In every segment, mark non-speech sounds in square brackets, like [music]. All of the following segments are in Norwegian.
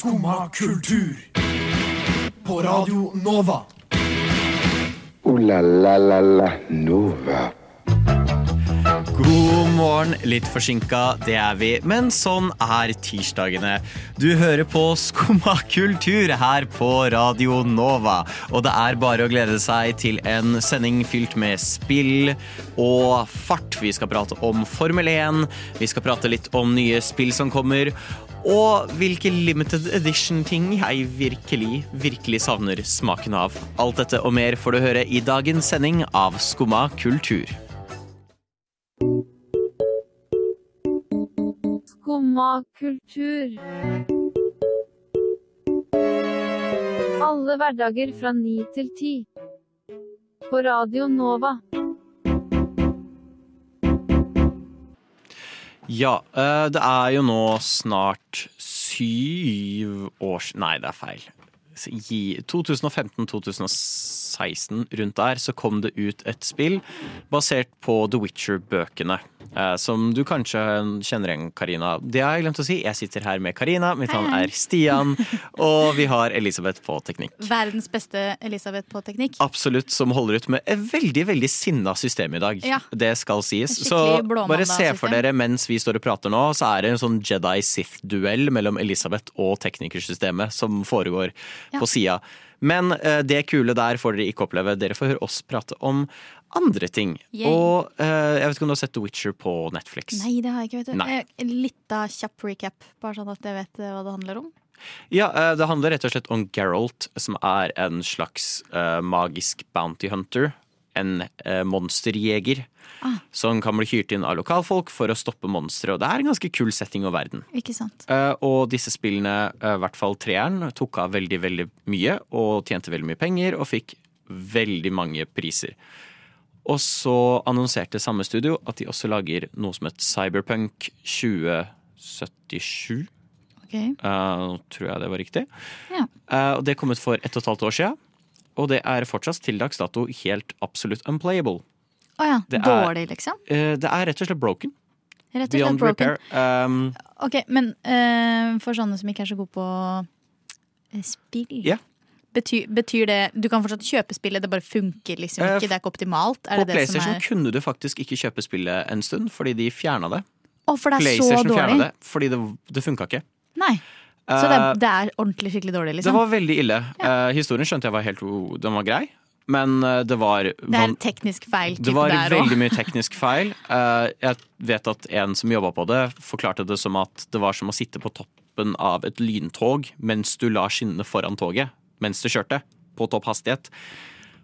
Skumma kultur. På Radio Nova. O-la-la-la-la Nova. God morgen, litt forsinka, det er vi, men sånn er tirsdagene. Du hører på Skumma kultur her på Radio Nova, og det er bare å glede seg til en sending fylt med spill og fart. Vi skal prate om Formel 1, vi skal prate litt om nye spill som kommer, og hvilke limited edition-ting jeg virkelig, virkelig savner smaken av. Alt dette og mer får du høre i dagens sending av Skumma kultur. Skumma kultur. Alle hverdager fra ni til ti. På Radio Nova. Ja, eh, det er jo nå snart syv års Nei, det er feil. I 2015-2016, rundt der, så kom det ut et spill basert på The Witcher-bøkene. Eh, Som du kanskje kjenner igjen, Karina. Det har jeg glemt å si. Jeg sitter her med Karina, mitt navn er Stian, og vi har Elisabeth på teknikk. Verdens beste Elisabeth på teknikk. Absolutt, som holder ut med et veldig veldig sinna system i dag. Ja. Det skal sies. Så bare se for dere mens vi står og prater nå, så er det en sånn Jedi-Sith-duell mellom Elisabeth og teknikersystemet som foregår Ja. på sida. Men eh, det kule der får dere ikke oppleve. Dere får høre oss prate om andre ting. Yay. Og eh, jeg vet ikke om du har sett The Witcher på Netflix? Nei, det har jeg ikke. vet du. Nei. Eh, Litt av kjapp recap, bare sånn at jeg vet eh, hva det handler om. Ja, eh, det handler rett og slett om Geralt, som er en slags eh, magisk bounty hunter. En eh, monsterjeger. Ah. Som kan bli hyrt inn av lokalfolk for å stoppe monstre. Og det er en ganske kul setting og verden. Ikke sant? Og disse spillene, i hvert fall treeren, tok av veldig, veldig mye. Og tjente veldig mye penger og fikk veldig mange priser. Og så annonserte samme studio at de også lager noe som het Cyberpunk 2077. Ok. Uh, tror jeg det var riktig. Ja. Uh, det kom ut for ett og et halvt år siden. Og det er fortsatt til dags dato helt absolutt unplayable. Å ja. Det er- Dårlig, liksom? Uh, det er rett og slett broken. Rett og slett Beyond broken. repair. Um, Ok, Men for sånne som ikke er så gode på spill Ja. Betyr, betyr det Du kan fortsatt kjøpe spillet, det bare funker liksom Eh, ikke? Det er ikke optimalt? Er på det det som PlayStation er kunne du faktisk ikke kjøpe spillet en stund, fordi de fjerna det. Å, for det er så dårlig? det, fordi det, det funka ikke. Nei. Så det, Eh, er- det er ordentlig skikkelig dårlig, liksom? det var veldig ille. Eh, historien skjønte jeg var helt Den var grei, men eh, det var det er en teknisk feil Det var veldig mye teknisk feil. Uh, Jeg vet at en som jobba på det, forklarte det som at det var som å sitte på toppen av et lyntog mens du la skinnene foran toget mens du kjørte, på topp hastighet.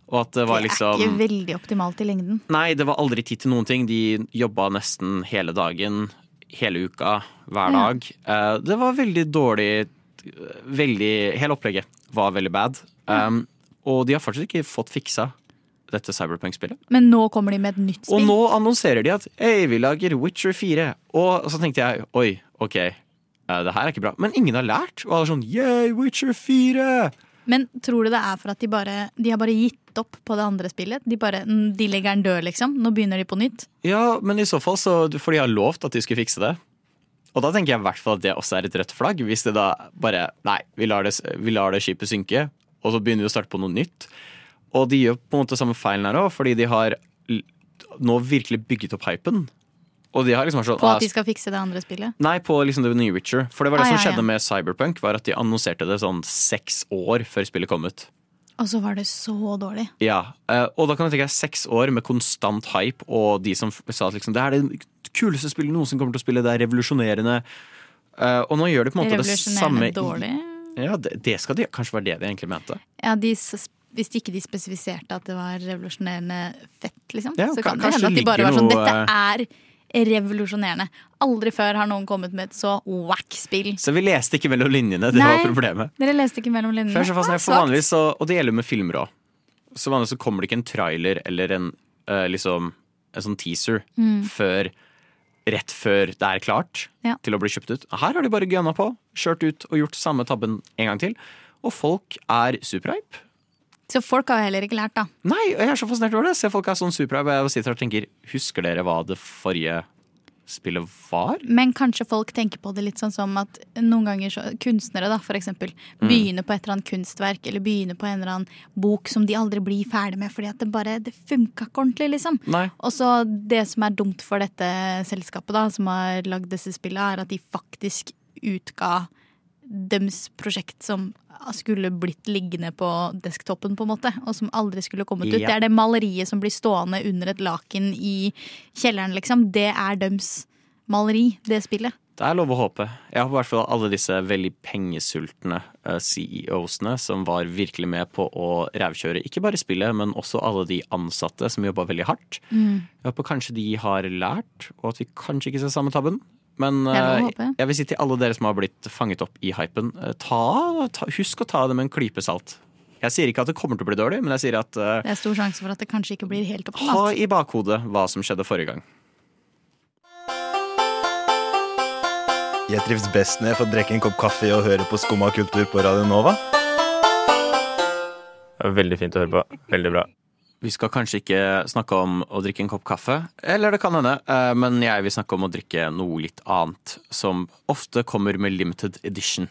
Og at det var Det er liksom ikke veldig optimalt i lengden. Nei, det var aldri tid til noen ting. De jobba nesten hele dagen, hele uka, hver dag. Ja. Det var veldig dårlig Veldig Hele opplegget var veldig bad. Um, og de har fortsatt ikke fått fiksa dette Cyberpunk-spillet. Men nå kommer de med et nytt spill? Og nå annonserer de at hei, vi lager Witcher 4. Og så tenkte jeg oi, ok, eh, det her er ikke bra. Men ingen har lært. Og alle er sånn yeah, Witcher 4! Men tror du det er for at de bare De har bare gitt opp på det andre spillet? De, bare, mm, de legger den død, liksom? Nå begynner de på nytt? Ja, men i så fall så For de har lovt at de skulle fikse det. Og da tenker jeg i hvert fall at det også er et rødt flagg. Hvis det da bare Nei, vi lar det, vi lar det skipet synke, og så begynner vi å starte på noe nytt. Og de gjør på en måte samme feilen her òg, fordi de har nå virkelig bygget opp hypen. Og de har liksom vært sånn På ah, at de skal fikse det andre spillet? Nei, på liksom det nye Witcher. For det var det Ah, som ja, skjedde ja. med Cyberpunk, var at de annonserte det sånn seks år før spillet kom ut. Og så var det så dårlig. Ja, eh, Og da kan du tenke deg seks år med konstant hype, og de som sa at liksom, det er det kuleste spillet noensinne kommer til å spille, det er revolusjonerende. Eh, Og nå gjør de på en måte det samme dårlig. Ja, det, det skal de Kanskje være det de egentlig mente. Ja, de, hvis ikke de spesifiserte at det var revolusjonerende fett, liksom. Ja, så kan det hende at de bare var sånn Dette er revolusjonerende. Aldri før har noen kommet med et så wack spill. Så vi leste ikke mellom linjene, det var Nei. problemet. Dere leste ikke mellom linjene? Først og fremst, Ah, for vanligvis, så, Og det gjelder med filmer òg. Så vanligvis så kommer det ikke en trailer eller en, uh, liksom, en sånn teaser før rett før det er klart Mm. Ja. til å bli kjøpt ut. Her har de bare gønna på, kjørt ut og gjort samme tabben en gang til. Og folk er superhype. Så folk har heller ikke lært, da. Nei, jeg er så fascinert over det. Se folk er sånn superhype. og Jeg sitter og tenker, husker dere hva det forrige spillet var. Men kanskje folk tenker på det litt sånn som at noen ganger så, kunstnere da, for eksempel, Mm. begynner på et eller annet kunstverk eller begynner på en eller annen bok som de aldri blir ferdig med fordi at det bare det funka ikke ordentlig, liksom. Og så det som er dumt for dette selskapet da, som har lagd disse spillene, er at de faktisk utga deres prosjekt som skulle blitt liggende på desktopen, på en måte, og som aldri skulle kommet ut. Ja. Det er det maleriet som blir stående under et laken i kjelleren, liksom. Det er deres maleri, det spillet. Det er lov å håpe. Jeg håper i hvert fall alle disse veldig pengesultne eh, CEOs-ene som var virkelig med på å rævkjøre ikke bare spillet, men også alle de ansatte som jobba veldig hardt. Mm. Jeg håper kanskje de har lært, og at vi kanskje ikke ser samme tabben. Men Det å eh, jeg vil si til alle dere som har blitt fanget opp i hypen, eh, ta, ta, husk å ta det med en klype salt. Jeg sier ikke at det kommer til å bli dårlig, men jeg sier at uh, Det er stor sjanse for at det kanskje ikke blir helt ha i bakhodet hva som skjedde forrige gang. Jeg trives best når jeg får drikke en kopp kaffe og høre på Skumma kultur på Radio Nova. Veldig fint å høre på. Veldig bra. Vi skal kanskje ikke snakke om å drikke en kopp kaffe, eller det kan hende, eh, men jeg vil snakke om å drikke noe litt annet, som ofte kommer med limited edition.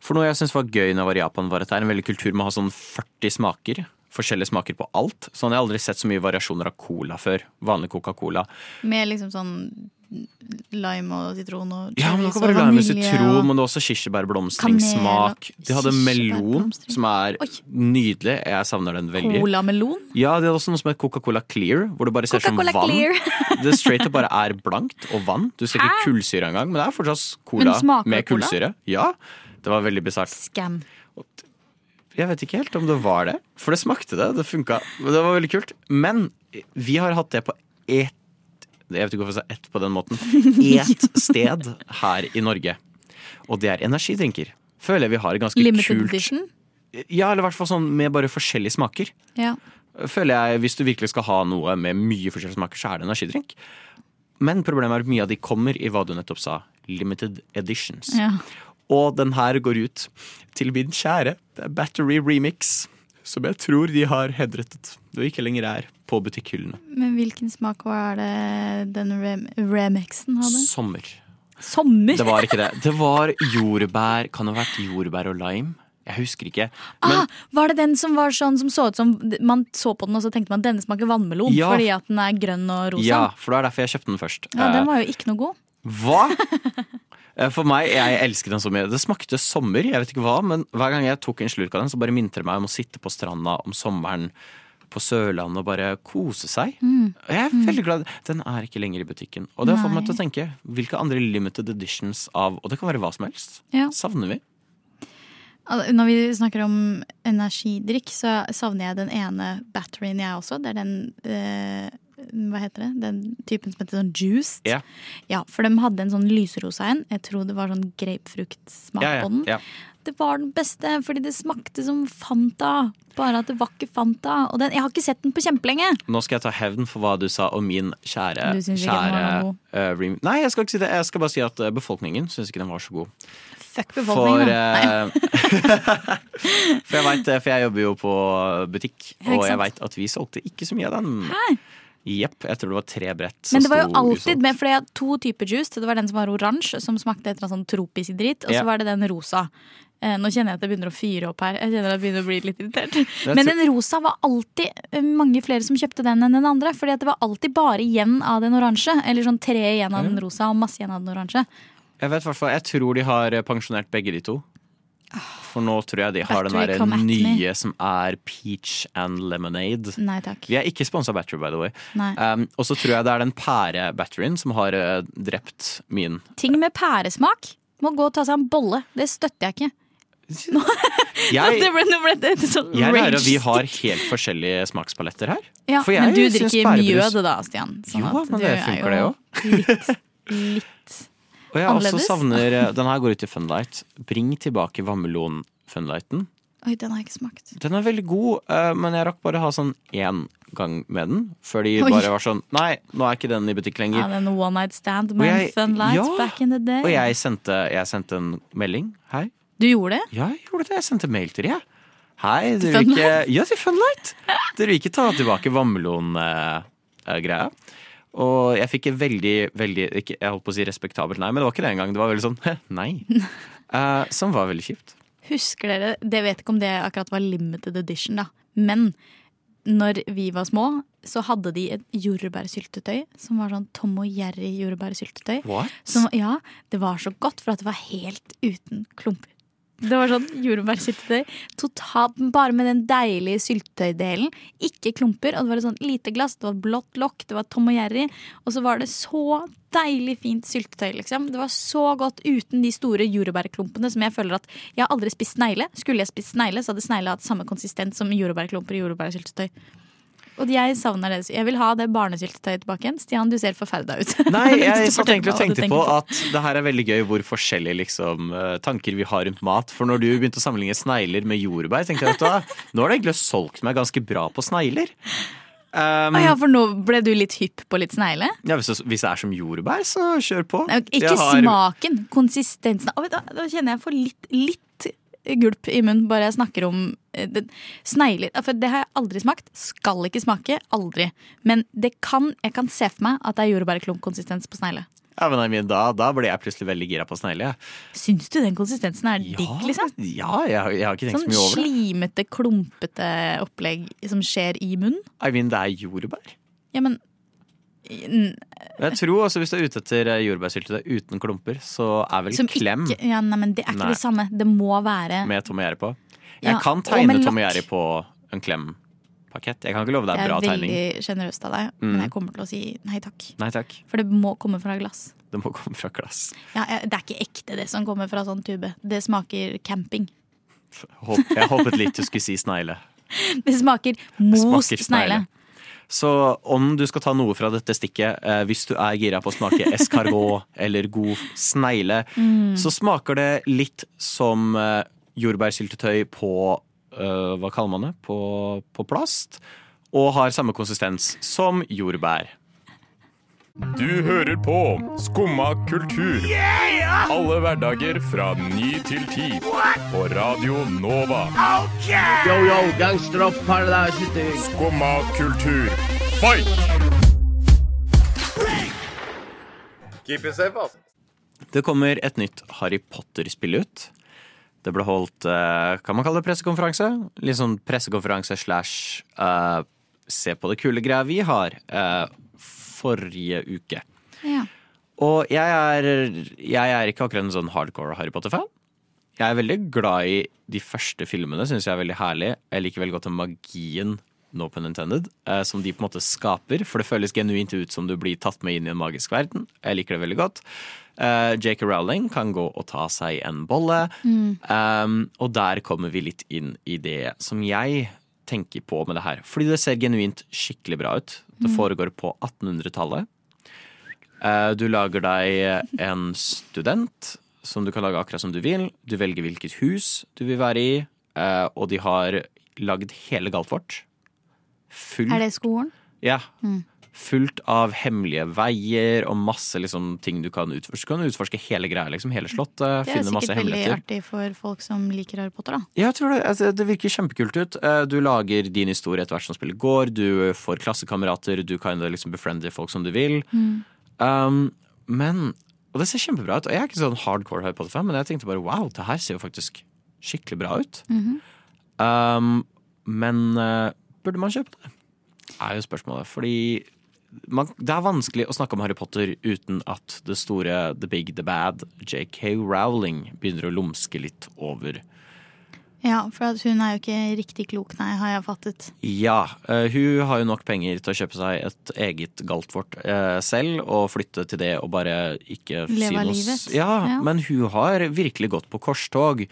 For noe jeg syns var gøy når jeg var i Japan, var at det er en veldig kultur med å ha sånn 40 smaker. Forskjellige smaker på alt. Sånn Jeg har aldri sett så mye variasjoner av cola før. Vanlig Coca-Cola. Med liksom sånn lime og sitron og Ja, men det kan være og lime med sitron, men det er også kirsebærblomstringssmak. De hadde melon, som er Oi. nydelig. Jeg savner den veldig. Colamelon. Ja, de hadde også noe som het Coca-Cola Clear, hvor det bare ser ut som vann. [laughs] Det straight up bare er blankt og vann. Du ser ikke kullsyre engang, men det er fortsatt cola med kullsyre. Ja, det var veldig bisart. Scam. Jeg vet ikke helt om det var det, for det smakte det. Det funka. Det var veldig kult. Men vi har hatt det på ett Jeg vet ikke hvorfor jeg sa ett på den måten. Ett sted her i Norge. Og det er energidrinker. Føler jeg vi har et ganske Limited kult edition. Ja, eller i hvert fall sånn med bare forskjellige smaker. Ja. føler jeg, Hvis du virkelig skal ha noe med mye forskjellige smaker, så er det energidrink. Men problemet er at mye av de kommer i hva du nettopp sa, limited editions. ja. Og den her går ut til min kjære det er Battery Remix, som jeg tror de har henrettet og ikke lenger er på butikkhyllene. Men hvilken smak var det den rem remixen hadde? Sommer. Sommer! Det var ikke det. Det var jordbær. Kan det ha vært jordbær og lime? Jeg husker ikke. Men ah, var det den som var sånn som så ut som Man så på den og så tenkte man denne smaker vannmelon Ja. fordi at den er grønn og rosa. ja, for det er derfor jeg kjøpte den først. Ja, Eh, Den var jo ikke noe god. Hva? [laughs] Eh, For meg, jeg elsker den så mye. Det smakte sommer, jeg vet ikke hva, men hver gang jeg tok en slurk av den, så bare minte det meg om å sitte på stranda om sommeren på Sørlandet og bare kose seg. Mm. Jeg er veldig glad. Den er ikke lenger i butikken. Og det har fått meg til å tenke, hvilke andre limited editions av Og det kan være hva som helst. Ja. Savner vi? Når vi snakker om energidrikk, så savner jeg den ene batterien jeg også. Det er den eh, Hva heter det? Den typen som heter sånn juiced. Ja. Ja, For de hadde en sånn lyserosa en. Jeg tror det var sånn grapefruktsmak Ja, ja, på den. Det var den beste, fordi det smakte som Fanta. Bare at det var ikke Fanta. Og den, jeg har ikke sett den på kjempelenge. Nå skal jeg ta hevn for hva du sa om min kjære, kjære eh, Nei, jeg skal ikke si det. Jeg skal bare si at eh, befolkningen syns ikke den var så god. Fuck For, befolkningen. Nei. eh, [laughs] for, jeg vet, for jeg jobber jo på butikk, og jeg veit at vi solgte ikke så mye av den. Hæ? Jepp. Jeg tror det var tre brett. Men det var jo alltid med, for jeg hadde to typer juice. Det var den som var oransje, som smakte et eller annet sånn tropisk dritt. Og så Ja. var det den rosa. Eh, nå kjenner jeg at det begynner å fyre opp her. Jeg kjenner at jeg begynner å bli litt irritert. Men den rosa var alltid eh, mange flere som kjøpte den enn den andre. Fordi at det var alltid bare igjen av den oransje. Eller sånn tre igjen av den rosa og masse igjen av den oransje. Jeg vet hvertfall, hvert jeg tror de har eh, pensjonert begge de to. For nå tror jeg de har den der nye som er peach and lemonade. Nei takk. Vi er ikke sponsa Battery, by the way. Um, og så tror jeg det er den pære-batterien som har uh, drept min. Ting med pæresmak må gå og ta seg en bolle. Det støtter jeg ikke. [laughs] Jeg, [laughs] nå ble, nå ble det sånn jeg lærer at vi har helt forskjellige smakspaletter her. Ja, men du drikker mjød da, Stian. sånn Jo, men det er funker det òg. Litt, litt Og jeg også savner eh, [laughs] Den her går ut til Funlight. Bring tilbake vannmelon-funlighten. Oi, den har jeg ikke smakt. Den er veldig god, eh, men jeg rakk bare ha sånn én gang med den. Før de Oi. bare var sånn Nei, nå er ikke den i butikk lenger. Ja, den one night stand med jeg- fun lights ja, back in the day. Og jeg sendte, jeg sendte en melding. Hei. Du gjorde det? Ja, jeg gjorde det. Jeg sendte mail til dem, jeg. Hei, dere vil ikke Ja, til Funlight! Dere vil ikke ta tilbake vannmelon-greia? Og jeg fikk et veldig, veldig ikke, Jeg holdt på å si respektabelt nei, men det var ikke det engang. Det var veldig sånn nei. Uh, [laughs] som var veldig kjipt. Husker dere, det vet ikke om det akkurat var limited edition, da. Men når vi var små, så hadde de et jordbærsyltetøy som var sånn Tom og Jerry jordbærsyltetøy. What? Som, ja, det var så godt, for at det var helt uten klumper. Det var sånn jordbærsyltetøy. Totalt, bare med den deilige syltetøydelen. Ikke klumper. Og det var et sånt lite glass, det var blått lokk, det var Tom og Jerry. Og så var det så deilig fint syltetøy, liksom. Det var så godt uten de store jordbærklumpene som jeg føler at Jeg har aldri spist snegle. Skulle jeg spist snegle, så hadde snegle hatt samme konsistens som jordbærklumper i jordbærsyltetøy. Og jeg savner det. Jeg vil ha det barnesyltetøyet tilbake igjen. Stian, du ser forferda ut. [laughs] Nei, jeg satt egentlig og tenkte på at det her er veldig gøy hvor forskjellige liksom, eh, tanker vi har rundt mat. For når du begynte å sammenligne snegler med jordbær, tenkte jeg at nå har du egentlig solgt meg ganske bra på snegler. Um, ah, ja, for nå ble du litt hypp på litt snegle? ja, hvis, det, hvis det er som jordbær, så kjør på. Nei, Ikke har- smaken, konsistensen. Å, da, da kjenner jeg for litt, litt gulp i munnen bare jeg snakker om eh, det- snegler. For det har jeg aldri smakt. Skal ikke smake. Aldri. Men det kan, jeg kan se for meg at det er jordbærklumpkonsistens på snegle. Ja, men da, da ble jeg plutselig veldig gira på snegle. ja. Syns du den konsistensen er digg, liksom? ja jeg, jeg har ikke tenkt Sånn så mye over det. Sånn slimete, klumpete opplegg som skjer i munnen. I mean, det er jordbær. Ja, Men jeg tror også hvis du er ute etter eh, jordbærsyltetøy uten klumper, så er vel Som klem ikke Ja, nei, men det er ikke Nei. det samme. Det må være med Tom og Jerry på. Jeg Ja, kan tegne Tom og. Jerry på en klempakett. Jeg kan ikke love deg Det en er bra tegning. veldig sjenerøst av deg, Mm. men jeg kommer til å si nei takk. Nei takk. For det må komme fra glass. Det må komme fra glass. Ja, det er ikke ekte, det som kommer fra sånn tube. Det smaker camping. Jeg håpet litt du skulle si snegle. [laughs] Det smaker most snegle. Så om du skal ta noe fra dette stikket, eh, hvis du er gira på å smake [laughs] escargot eller god snegle, Mm. så smaker det litt som eh, jordbærsyltetøy på eh, Hva kaller man det? På, på plast. Og har samme konsistens som jordbær. Du hører på Skumma kultur. Alle hverdager fra ny til ti. På Radio Nova. Yo, yo, gangsteropp, paradise Skumma kultur, fight! Keep it safe, altså. Det kommer et nytt Harry Potter-spill ut. Det ble holdt eh, Kan man kalle det pressekonferanse? Litt sånn pressekonferanse slash uh, se på det kule greia vi har eh, forrige uke. Ja. Og jeg er, jeg er ikke akkurat en sånn hardcore Harry Potter-fan. Jeg er veldig glad i de første filmene, syns jeg er veldig herlig. Jeg liker veldig godt den magien, no pun intended, eh, som de på en måte skaper. For det føles genuint ut som du blir tatt med inn i en magisk verden. Jeg liker det veldig godt. Jake J.K. Rowling kan gå og ta seg en bolle. Um, og der kommer vi litt inn i det som jeg tenker på med det her. Fordi det ser genuint skikkelig bra ut. Det foregår på 1800-tallet. Eh, Du lager deg en student som du kan lage akkurat som du vil. Du velger hvilket hus du vil være i, eh, og de har lagd hele Galtvort. Full, Er det skolen? Ja. Fullt av hemmelige veier og masse liksom, ting du kan utforske. Du kan utforske hele greia, liksom. Hele slottet. Det er sikkert veldig artig for folk som liker Harry Potter, da. Ja, jeg tror det. Altså, det virker kjempekult ut. Eh, Du lager din historie etter hvert som spillet går. Du får klassekamerater, du kan liksom befriende folk som du vil. Um, men Og det ser kjempebra ut. Og jeg er ikke sånn hardcore Harry Potter-fan, men jeg tenkte bare wow, det her ser jo faktisk skikkelig bra ut. um, men uh, burde man kjøpe det? Er jo spørsmålet. Fordi man, det er vanskelig å snakke om Harry Potter uten at det store The Big The Bad, JK Rowling, begynner å lumske litt over. Ja, for at hun er jo ikke riktig klok, nei, har jeg fattet. Ja, eh, hun har jo nok penger til å kjøpe seg et eget galtvort eh, selv og flytte til det og bare ikke Leve si noe s- livet. Ja, Ja. men hun har virkelig gått på korstog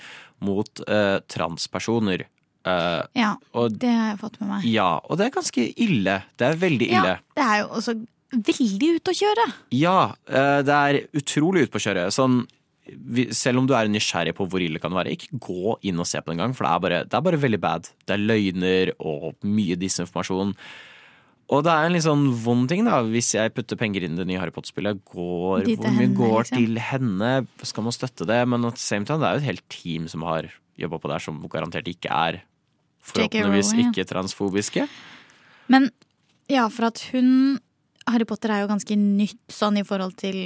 mot eh, transpersoner. Eh, Ja, og det har jeg fått med meg. ja, og det er ganske ille. Det er veldig ille. Ja, det er jo også veldig ute å kjøre. Ja, uh, det er utrolig ute på å kjøre. Sånn, selv om du er nysgjerrig på hvor ille det kan være, ikke gå inn og se på det engang, for det er, bare, det er bare veldig bad. Det er løgner og mye disinformasjon. Og det er en litt sånn vond ting, da, hvis jeg putter penger inn i det nye Harry Potter-spillet. Går, hvor mye henne, går liksom. til henne? Skal man støtte det? Men at same time, det er jo et helt team som har jobba på det her, som garantert ikke er forhåpentligvis Rowling, ja. ikke transfobiske. Men ja, for at hun Harry Potter er jo ganske nytt sånn i forhold til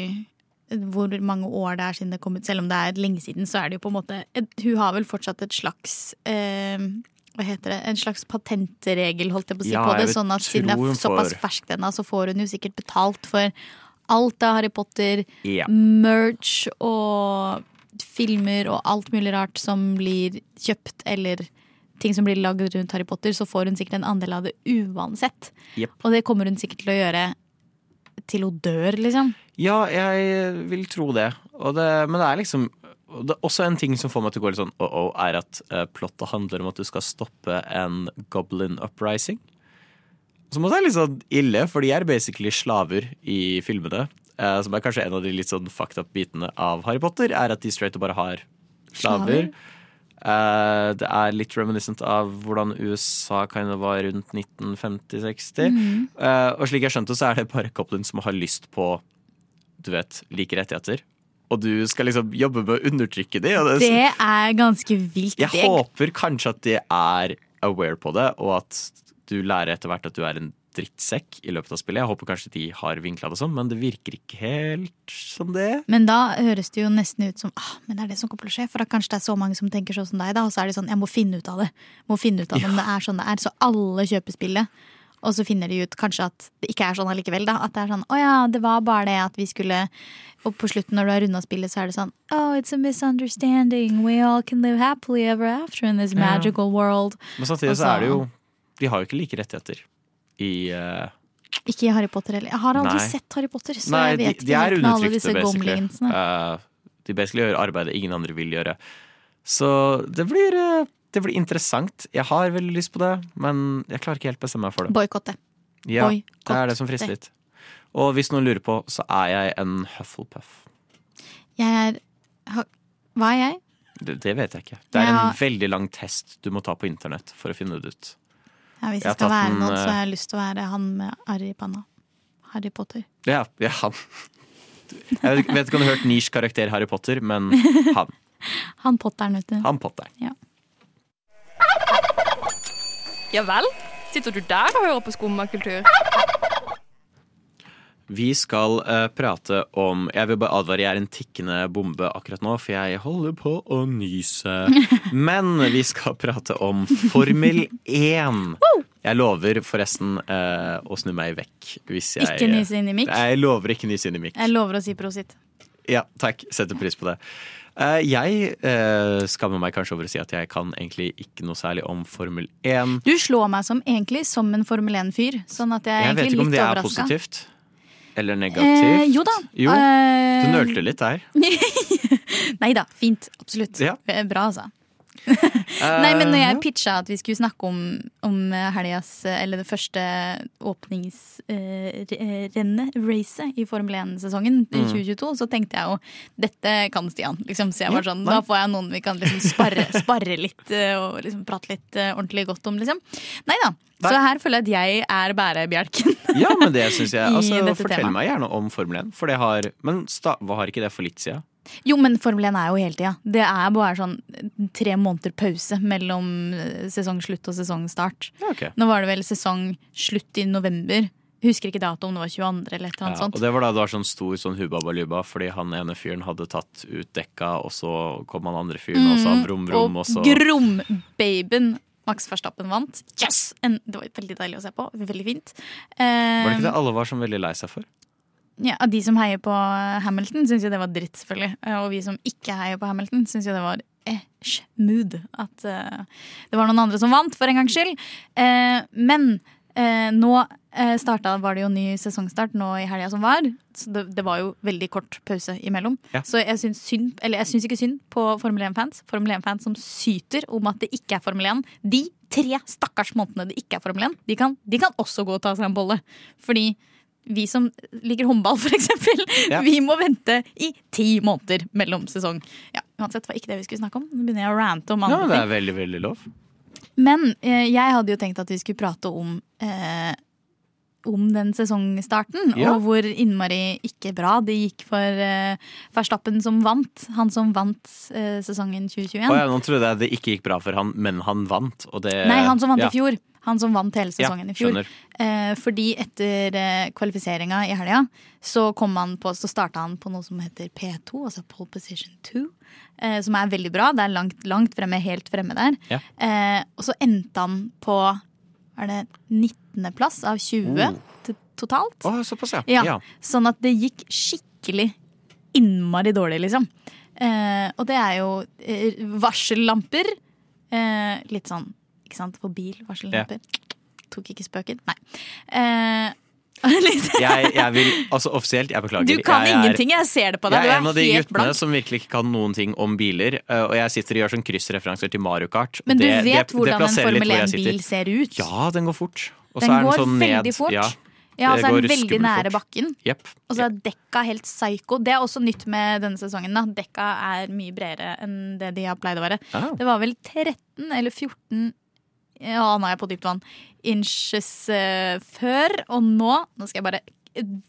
hvor mange år det er siden det kom ut. Selv om det er lenge siden, så er det jo på en måte et, Hun har vel fortsatt et slags eh, hva heter det, en slags patentregel holdt jeg på å si Ja, på det. Sånn at siden det er såpass ferskt ennå, så får hun jo sikkert betalt for alt av Harry Potter, Ja. merch og filmer og alt mulig rart som blir kjøpt eller ting som blir lagd rundt Harry Potter, så får hun sikkert en andel av det uansett. Yep. Og det kommer hun sikkert til å gjøre til hun dør, liksom. Ja, jeg vil tro det. Og det men det er liksom det er også en ting som får meg til å gå litt sånn oh-oh, er at uh, plottet handler om at du skal stoppe en goblin uprising. Som også er litt sånn ille, for de er basically slaver i filmene. Eh, som er kanskje en av de litt sånn fucked up bitene av Harry Potter, er at de straight up bare har slaver. Slaver. Eh, det er litt reminiscent av hvordan USA kind of var rundt 1950-60. Mm -hmm. uh, og slik jeg skjønte, så er det bare Coplin som har lyst på du vet, like rettigheter. Og du skal liksom jobbe med å undertrykke de. Det, Det er ganske vilt. jeg håper kanskje at de er aware på det, og at du lærer etter hvert at du er en drittsekk i løpet av spillet. Jeg håper kanskje de har vinkla det sånn, men det virker ikke helt som det. Men da høres det jo nesten ut som ah, men det er det som kommer til å skje. For da kanskje det er så mange som tenker sånn som deg, da. Og så er det sånn, jeg må finne ut av det. Må finne ut av om det er sånn det er. Så alle kjøper spillet. Og så finner de ut kanskje at det ikke er sånn allikevel, da. At det er sånn å ja, det var bare det at vi skulle Og på slutten når du har runda spillet, så er det sånn Oh, it's a misunderstanding. We all can live happily ever after in this Ja. magical world. Men samtidig så, så er det jo De har jo ikke like rettigheter i uh, Ikke i Harry Potter heller. Jeg har aldri Nei. sett Harry Potter, så Nei, jeg de, vet de ikke er med alle disse basically. gomlingsene. Eh, de basically gjør arbeidet ingen andre vil gjøre. Så det blir, uh, det blir interessant. Jeg har veldig lyst på det, men jeg klarer ikke helt bestemme meg for det. Boikotte. Ja, det er det som frister litt. Og hvis noen lurer på, så er jeg en Hufflepuff. Jeg er Hva er jeg? Det, det vet jeg ikke. Det er Ja. en veldig lang test du må ta på internett for å finne det ut. Ja, hvis Jeg jeg skal være noen, så eh, har jeg lyst til å være han med arr i panna. Harry Potter. Ja, ja han. Jeg vet ikke om du har hørt Nish karakter Harry Potter, men han. [laughs] Han Potteren, vet du. Han Potter. Ja vel? Sitter du der og hører på skummakultur? Vi skal uh, prate om Jeg vil bare advare, jeg er en tikkende bombe akkurat nå, for jeg holder på å nyse. [laughs] Men vi skal prate om Formel 1. Jeg lover forresten uh, å snu meg vekk hvis jeg Ikke nyse inn i mikk. Jeg lover ikke nyse inn i mikk. Jeg lover å si prosit. Ja, takk. Setter pris på det. Uh, jeg uh, skammer meg kanskje over å si at jeg kan egentlig ikke noe særlig om Formel 1. Du slår meg som egentlig som en Formel 1-fyr. Sånn at jeg er Jeg vet ikke om det er overraska. positivt. Eller negativt. Eh, jo da. Jo, Eh, du nølte litt der. [laughs] Nei da, fint. Absolutt. Ja. Eh, Bra, altså. [laughs] Nei, men når Eh, jeg pitcha at vi skulle snakke om, om helgas Eller det første åpningsrennet, racet, i Formel 1-sesongen i Mm. 2022, så tenkte jeg jo dette kan Stian. Liksom, så jeg var sånn. Da får jeg noen vi kan liksom sparre, [laughs] sparre litt eh, og liksom prate litt eh, ordentlig godt om, liksom. Nei da. Så her føler jeg at jeg er bærebjelken. Ja, men det syns jeg. [laughs] Altså, fortell temaet. meg gjerne om Formel 1. For det har Men sta, hva har ikke det for litt siden? Jo, men Formel 1 er jo hele tida. Det er bare sånn tre måneder pause mellom eh, sesongslutt og sesongstart. Ja, ok. Nå var det vel sesongslutt i november. Husker ikke datoen, det var 22. eller et eller Ja, sånt. og det var da det var sånn stor sånn hubabaluba, fordi han ene fyren hadde tatt ut dekka, og så kom han andre fyren og sa brum, brum, og så Mm, Grom-babyen Max Verstappen vant. Yes! En, det var veldig deilig å se på. Veldig fint. Um, Var det ikke det alle var sånn veldig lei seg for? Ja, De som heier på Hamilton, syns jo det var dritt, selvfølgelig. Og vi som ikke heier på Hamilton, syns jo det var eh, smooth. At uh, det var noen andre som vant, for en gangs skyld. Uh, men uh, nå starta, var det jo ny sesongstart nå i helga som var. Så det, det var jo veldig kort pause imellom. Ja. Så jeg syns synd, eller jeg syns ikke synd på Formel 1-fans. Formel 1-fans som syter om at det ikke er Formel 1. De tre stakkars månedene det ikke er Formel 1, de kan, de kan også gå og ta seg en bolle. Fordi vi som liker håndball, eksempel, Ja. vi må vente i ti måneder mellom sesong. Ja, uansett var ikke det vi skulle snakke om. Nå begynner jeg å rante om andre andre ja, det er veldig, veldig lov. Men eh, jeg hadde jo tenkt at vi skulle prate om eh, om den sesongstarten, Ja. og hvor innmari ikke bra det gikk for uh, Verstappen som vant. Han som vant uh, sesongen 2021. Oh, ja, nå trodde jeg det ikke gikk bra for han, men han vant. Det, Nei, han som vant ja. i fjor. Han som vant hele sesongen i fjor. Eh, fordi etter uh, kvalifiseringa i helga, så, kom han på, så starta han på noe som heter P2, altså Pole Position 2. Eh, som er veldig bra. Det er langt, langt fremme, helt fremme der. Ja. Eh, og så endte han på er det 19.-plass av 20 Oh. totalt. Oh, såpass, ja. Ja, ja. Sånn at det gikk skikkelig innmari dårlig, liksom. Eh, og det er jo eh, varsellamper. Eh, litt sånn, ikke sant, på bil, varsellamper. Tok ikke spøken? Nei. Eh, [laughs] Jeg, jeg vil, altså offisielt, jeg beklager. du kan jeg er- ingenting, jeg ser det på deg. Jeg er en av de guttene blank. som virkelig ikke kan noen ting om biler. eh, Og jeg sitter og gjør sånn kryssreferanser til Mario Kart. Men du det- vet det- det hvordan en Formel 1-bil ser ut? Ja, den går fort. Og Den går sånn ned- veldig fort. Ja, Ja, og så er den veldig nære fort. bakken. Yep. Og så er dekka helt psycho. Det er også nytt med denne sesongen. da Dekka er mye bredere enn det de har pleid å være. Ah. Det var vel 13 eller 14 Ja, nå er jeg på dypt vann. Inches uh, før. Og nå Nå skal jeg bare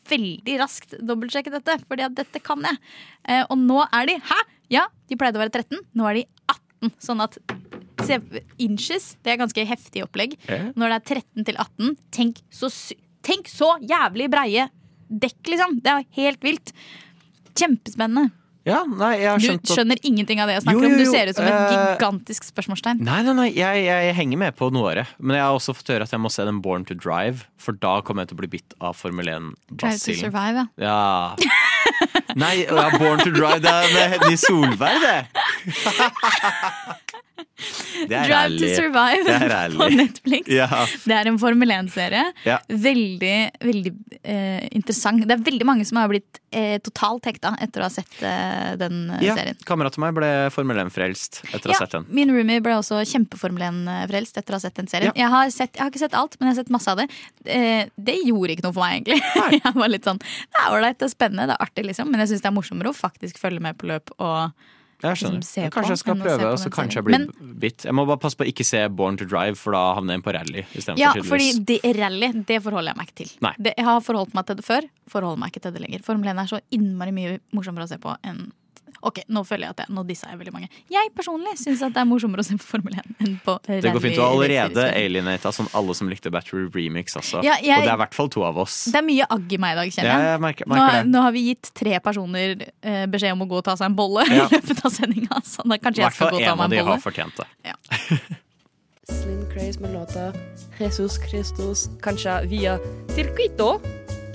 veldig raskt dobbeltsjekke dette, Fordi at dette kan jeg. Uh, og nå er de Hæ? Ja, de pleide å være 13. Nå er de 18. Sånn at inches, det er ganske heftig opplegg. Når det er 13 til 18, tenk så, tenk så jævlig breie dekk, liksom. Det er helt vilt. Kjempespennende. Ja, nei, Du skjønner at ingenting av det jeg Jo, jo, jo, om. Du ser ut som et eh, gigantisk spørsmålstegn. Nei, nei, nei, jeg, jeg henger med på noe av det. Men jeg har også fått høre at jeg må se den Born to Drive, for da kommer jeg til å bli bitt av Formel Try to 1-basillen. survive, ja. Ja. Nei, Born to Drive, det er med Hedny Solberg, det. [laughs] Drive to. Survive [laughs] på Netflix. Ja. Det er en Formel 1-serie. Ja. Veldig, veldig eh, interessant. Det er veldig mange som har blitt eh, totalt hekta etter å ha sett eh, den eh, Ja, serien. Kameraten min ble Formel 1-frelst etter å ha sett den. min roomie ble også kjempe-Formel 1-frelst etter å ha sett den serien. Jeg, har sett, jeg har ikke sett alt, men jeg har sett masse av det. Eh, det gjorde ikke noe for meg, egentlig. [laughs] jeg var litt sånn, Det er ålreit, det er spennende, det er artig, liksom. Men jeg syns det er morsommere å faktisk følge med på løp og Jeg skjønner. liksom se kanskje jeg skal prøve, og så kanskje jeg blir blir bitt. Jeg må bare passe på å ikke se Born to Drive, for da havner jeg inn på rally Ja, for fordi det rally, det forholder jeg meg ikke til. Det, jeg har forholdt meg til det før, forholder meg ikke til det lenger. Formel 1 er så innmari mye morsommere å se på enn Ok, nå føler jeg at jeg, nå dissa jeg veldig mange. Jeg personlig syns det er morsommere å se på Formel 1 enn på rally. Det går fint. Du har allerede alienata sånn alle som likte Battery Remix også. Ja, jeg- Og det er i hvert fall to av oss. Det er mye agg i meg i dag, kjenner Ja, jeg. merker, merker, Nå, nå har vi gitt tre personer eh, beskjed om å gå og ta seg en bolle Ja. i [laughs] løpet av sendinga. Så da kanskje jeg skal gå og ta meg en bolle. hvert fall en bolle. har fortjent det. [laughs] Slim Craze med låta Jesus Christus, kanskje via Circuito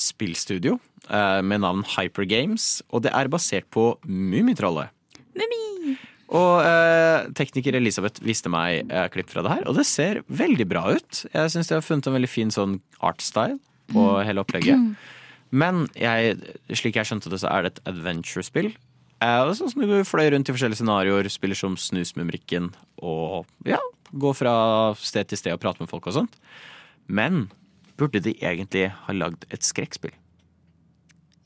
spillstudio eh, med navn Hypergames, og det er basert på Mummitrollet. Og eh, tekniker Elisabeth viste meg eh, klipp fra det her, og det ser veldig bra ut. Jeg syns de har funnet en veldig fin sånn artstyle på hele opplegget. [clears throat] Men jeg, slik jeg skjønte det, så er det et adventure-spill. Eh, sånn som du fløy rundt i forskjellige scenarioer, spiller som Snusmumrikken og ja, går fra sted til sted og prater med folk og sånt. Men burde de egentlig ha lagd et skrekkspill?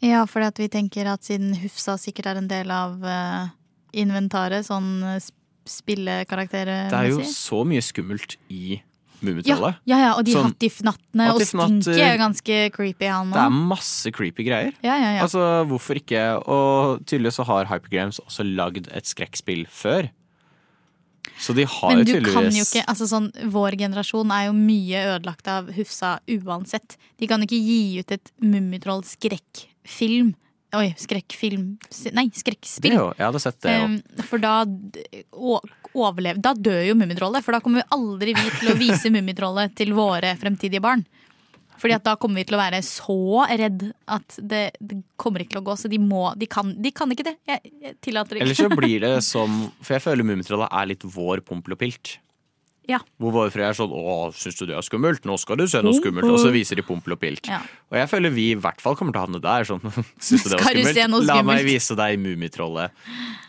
Ja, fordi vi tenker at siden Hufsa sikkert er en del av uh, inventaret, sånn uh, spillekaraktermessig. Det er jo så mye skummelt i ja, Mummitrollet. ja, ja, og de Sånn, hattifnattene og hattifnatter- Stinky er ganske creepy, han Det er masse creepy greier. Ja, ja, ja. Altså, hvorfor ikke? Og tydeligvis så har Hypergames også lagd et skrekkspill før. Så de har Men du tydeligvis kan jo ikke, altså sånn, Vår generasjon er jo mye ødelagt av Hufsa uansett. De kan ikke gi ut et Mummitroll-skrekkfilm. Oi, skrekkfilm Nei, skrekkspill. jo, Jeg hadde sett det jo. Um, for da overlev, Da dør jo Mummitrollet, for da kommer vi aldri vi til å vise Mummitrollet til våre fremtidige barn. Fordi at da kommer vi til å være så redd at det, det kommer ikke til å gå. Så de må De kan, de kan ikke det. Jeg, jeg tillater ikke. Eller så [laughs] blir det som For jeg føler Mummitrollet er litt vår Pompel og Pilt. Ja. Hvor våre foreldre er sånn 'Å, syns du det er skummelt? Nå skal du se noe skummelt.' Og så viser de Pompel og Pilt. Ja. Og jeg føler vi i hvert fall kommer til å havne der. Sånn, [laughs] syns du det var skummelt? skummelt? La meg vise deg Mummitrollet.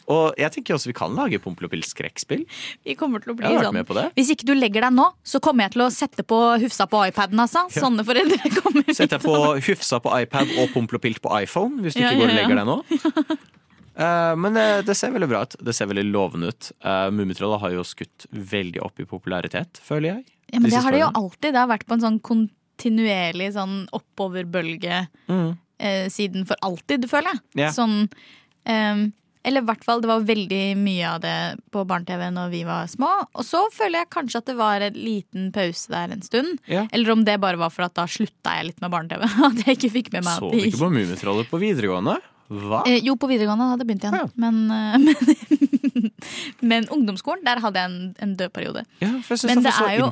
Og jeg tenker også vi kan lage Pompel og Pilt skrekkspill. Vi kommer til å bli sånn. med på det. Hvis ikke du legger deg nå, så kommer jeg til å sette på Hufsa på iPaden. Altså. Ja. Sånne foreldre kommer vi Sett deg på Hufsa på iPad og Pompel og Pilt på iPhone, hvis du ikke går og legger deg nå. [laughs] Eh, men det, det ser veldig bra ut. Det ser veldig lovende ut. Uh, Mummitrollet har jo skutt veldig opp i popularitet, føler jeg. Ja, men de det har det jo alltid. Det har vært på en sånn kontinuerlig sånn oppoverbølge Mm. uh, siden for alltid, føler jeg. Yeah. Sånn um, Eller i hvert fall, det var veldig mye av det på barne-TV når vi var små. Og så føler jeg kanskje at det var en liten pause der en stund. Ja. Eller om det bare var for at da slutta jeg litt med barne-TV. [laughs] At jeg ikke fikk med meg Så du ikke på Mummitrollet på videregående? Hva? Eh, jo, på videregående hadde jeg begynt igjen. Men, eh, men, [laughs] men ungdomsskolen, der hadde jeg en, en død periode. Ja, Men det er jo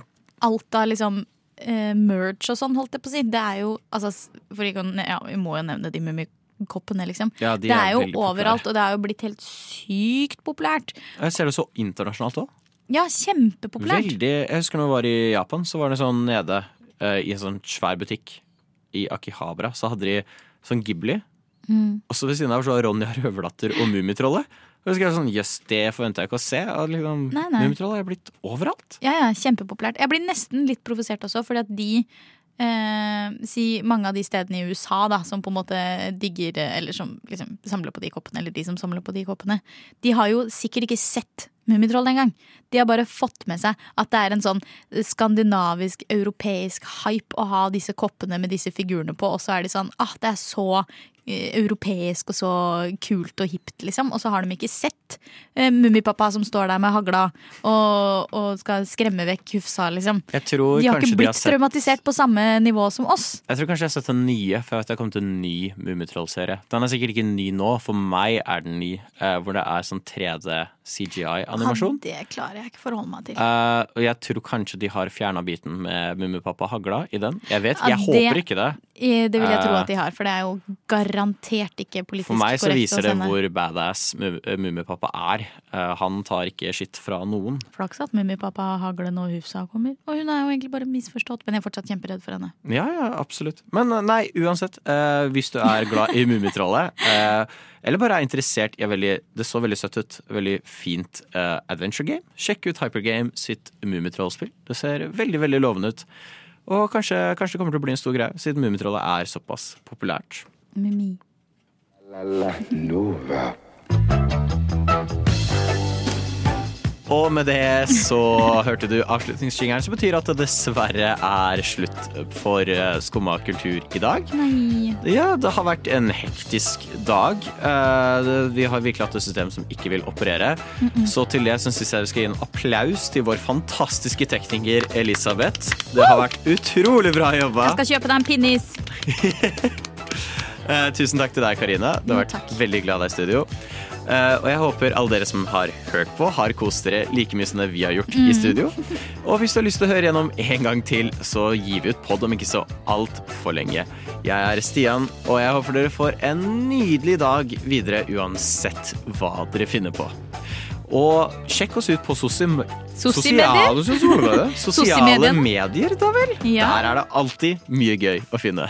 alt av liksom eh, merch og sånn, holdt jeg på å si. Det er jo altså, for ikke, ja, Vi må jo nevne de mummikoppene, liksom. Ja, de det er er jo populære. overalt, og det er jo blitt helt sykt populært. Jeg ser det så internasjonalt òg. Ja, kjempepopulært. Veldig Jeg husker når jeg var i Japan, så var det sånn nede eh, i en sånn svær butikk i Akihabara, så hadde de sånn Ghibli. Mm. Og så ved siden av så var Ronja [laughs] Røverdatter og Mummitrollet. Og så jeg sånn, Jøss, det forventa jeg ikke å se. Og liksom. Mummitrollet er blitt overalt. Ja, ja, kjempepopulært. Jeg blir nesten litt provosert også, fordi at de eh, si mange av de stedene i USA da, som på en måte digger Eller som liksom samler på de koppene, eller de som samler på de koppene, de har jo sikkert ikke sett Mummitroll engang. De har bare fått med seg at det er en sånn skandinavisk, europeisk hype å ha disse koppene med disse figurene på, og så er de sånn ah, det er så eh, europeisk og så kult og hipt, liksom. Og så har de ikke sett eh, Mummipappa som står der med hagla og, og skal skremme vekk Hufsa, liksom. De har ikke blitt har sett traumatisert på samme nivå som oss. Jeg tror kanskje jeg har sett den nye, for jeg vet det har kommet en ny Mummitroll-serie. Den er sikkert ikke ny nå, for meg er den ny, eh, hvor det er sånn 3D CGI-animasjon. Det klarer jeg ikke forholde meg til. Uh, og jeg tror kanskje de har fjerna biten med Mummipappa Hagla i den. Jeg vet, Ja, det- håper ikke det. Det vil jeg tro Eh, at de har, for det er jo garantert ikke politisk korrekt. For meg så viser det hvor badass eh, Mummipappa er. Uh, han tar ikke skitt fra noen. Flaks at Mummipappa Hagle når Hufsa kommer. Og hun er jo egentlig bare misforstått, men jeg er fortsatt kjemperedd for henne. Ja, ja, absolutt. Men nei, uansett. Uh, hvis du er glad i [laughs] Mummitrollet, eller bare er interessert i veldig Det så veldig søtt ut. Veldig fint uh, adventure game. Sjekk ut Hypergame sitt Mummitroll-spill. Det ser veldig, veldig lovende ut. Og kanskje, kanskje det kommer til å bli en stor greie, siden Mummitrollet er såpass populært. Mummi. La la Nova. Og med det så hørte du avslutningsjingeren, som betyr at det dessverre er slutt for eh, Skumma kultur i dag. Nei. Ja, det har vært en hektisk dag. Eh, Vi har virkelig hatt et system som ikke vil operere. Så til det syns jeg vi skal gi en applaus til vår fantastiske tekniker Elisabeth. Det har vært utrolig bra jobba. Jeg skal kjøpe deg en pinnis. [laughs] Eh, tusen takk til deg, Karina. Det har vært vært veldig glad av deg i studio. Eh, og jeg håper alle dere som har hørt på, har kost dere like mye som det vi har gjort i Mm. studio. Og hvis du har lyst til å høre gjennom en gang til, så gir vi ut pod om ikke så altfor lenge. Jeg er Stian, og jeg håper dere får en nydelig dag videre uansett hva dere finner på. Og sjekk oss ut på sosim sosiale, sosiale [laughs] medier, da vel. Ja. Der er det alltid mye gøy å finne.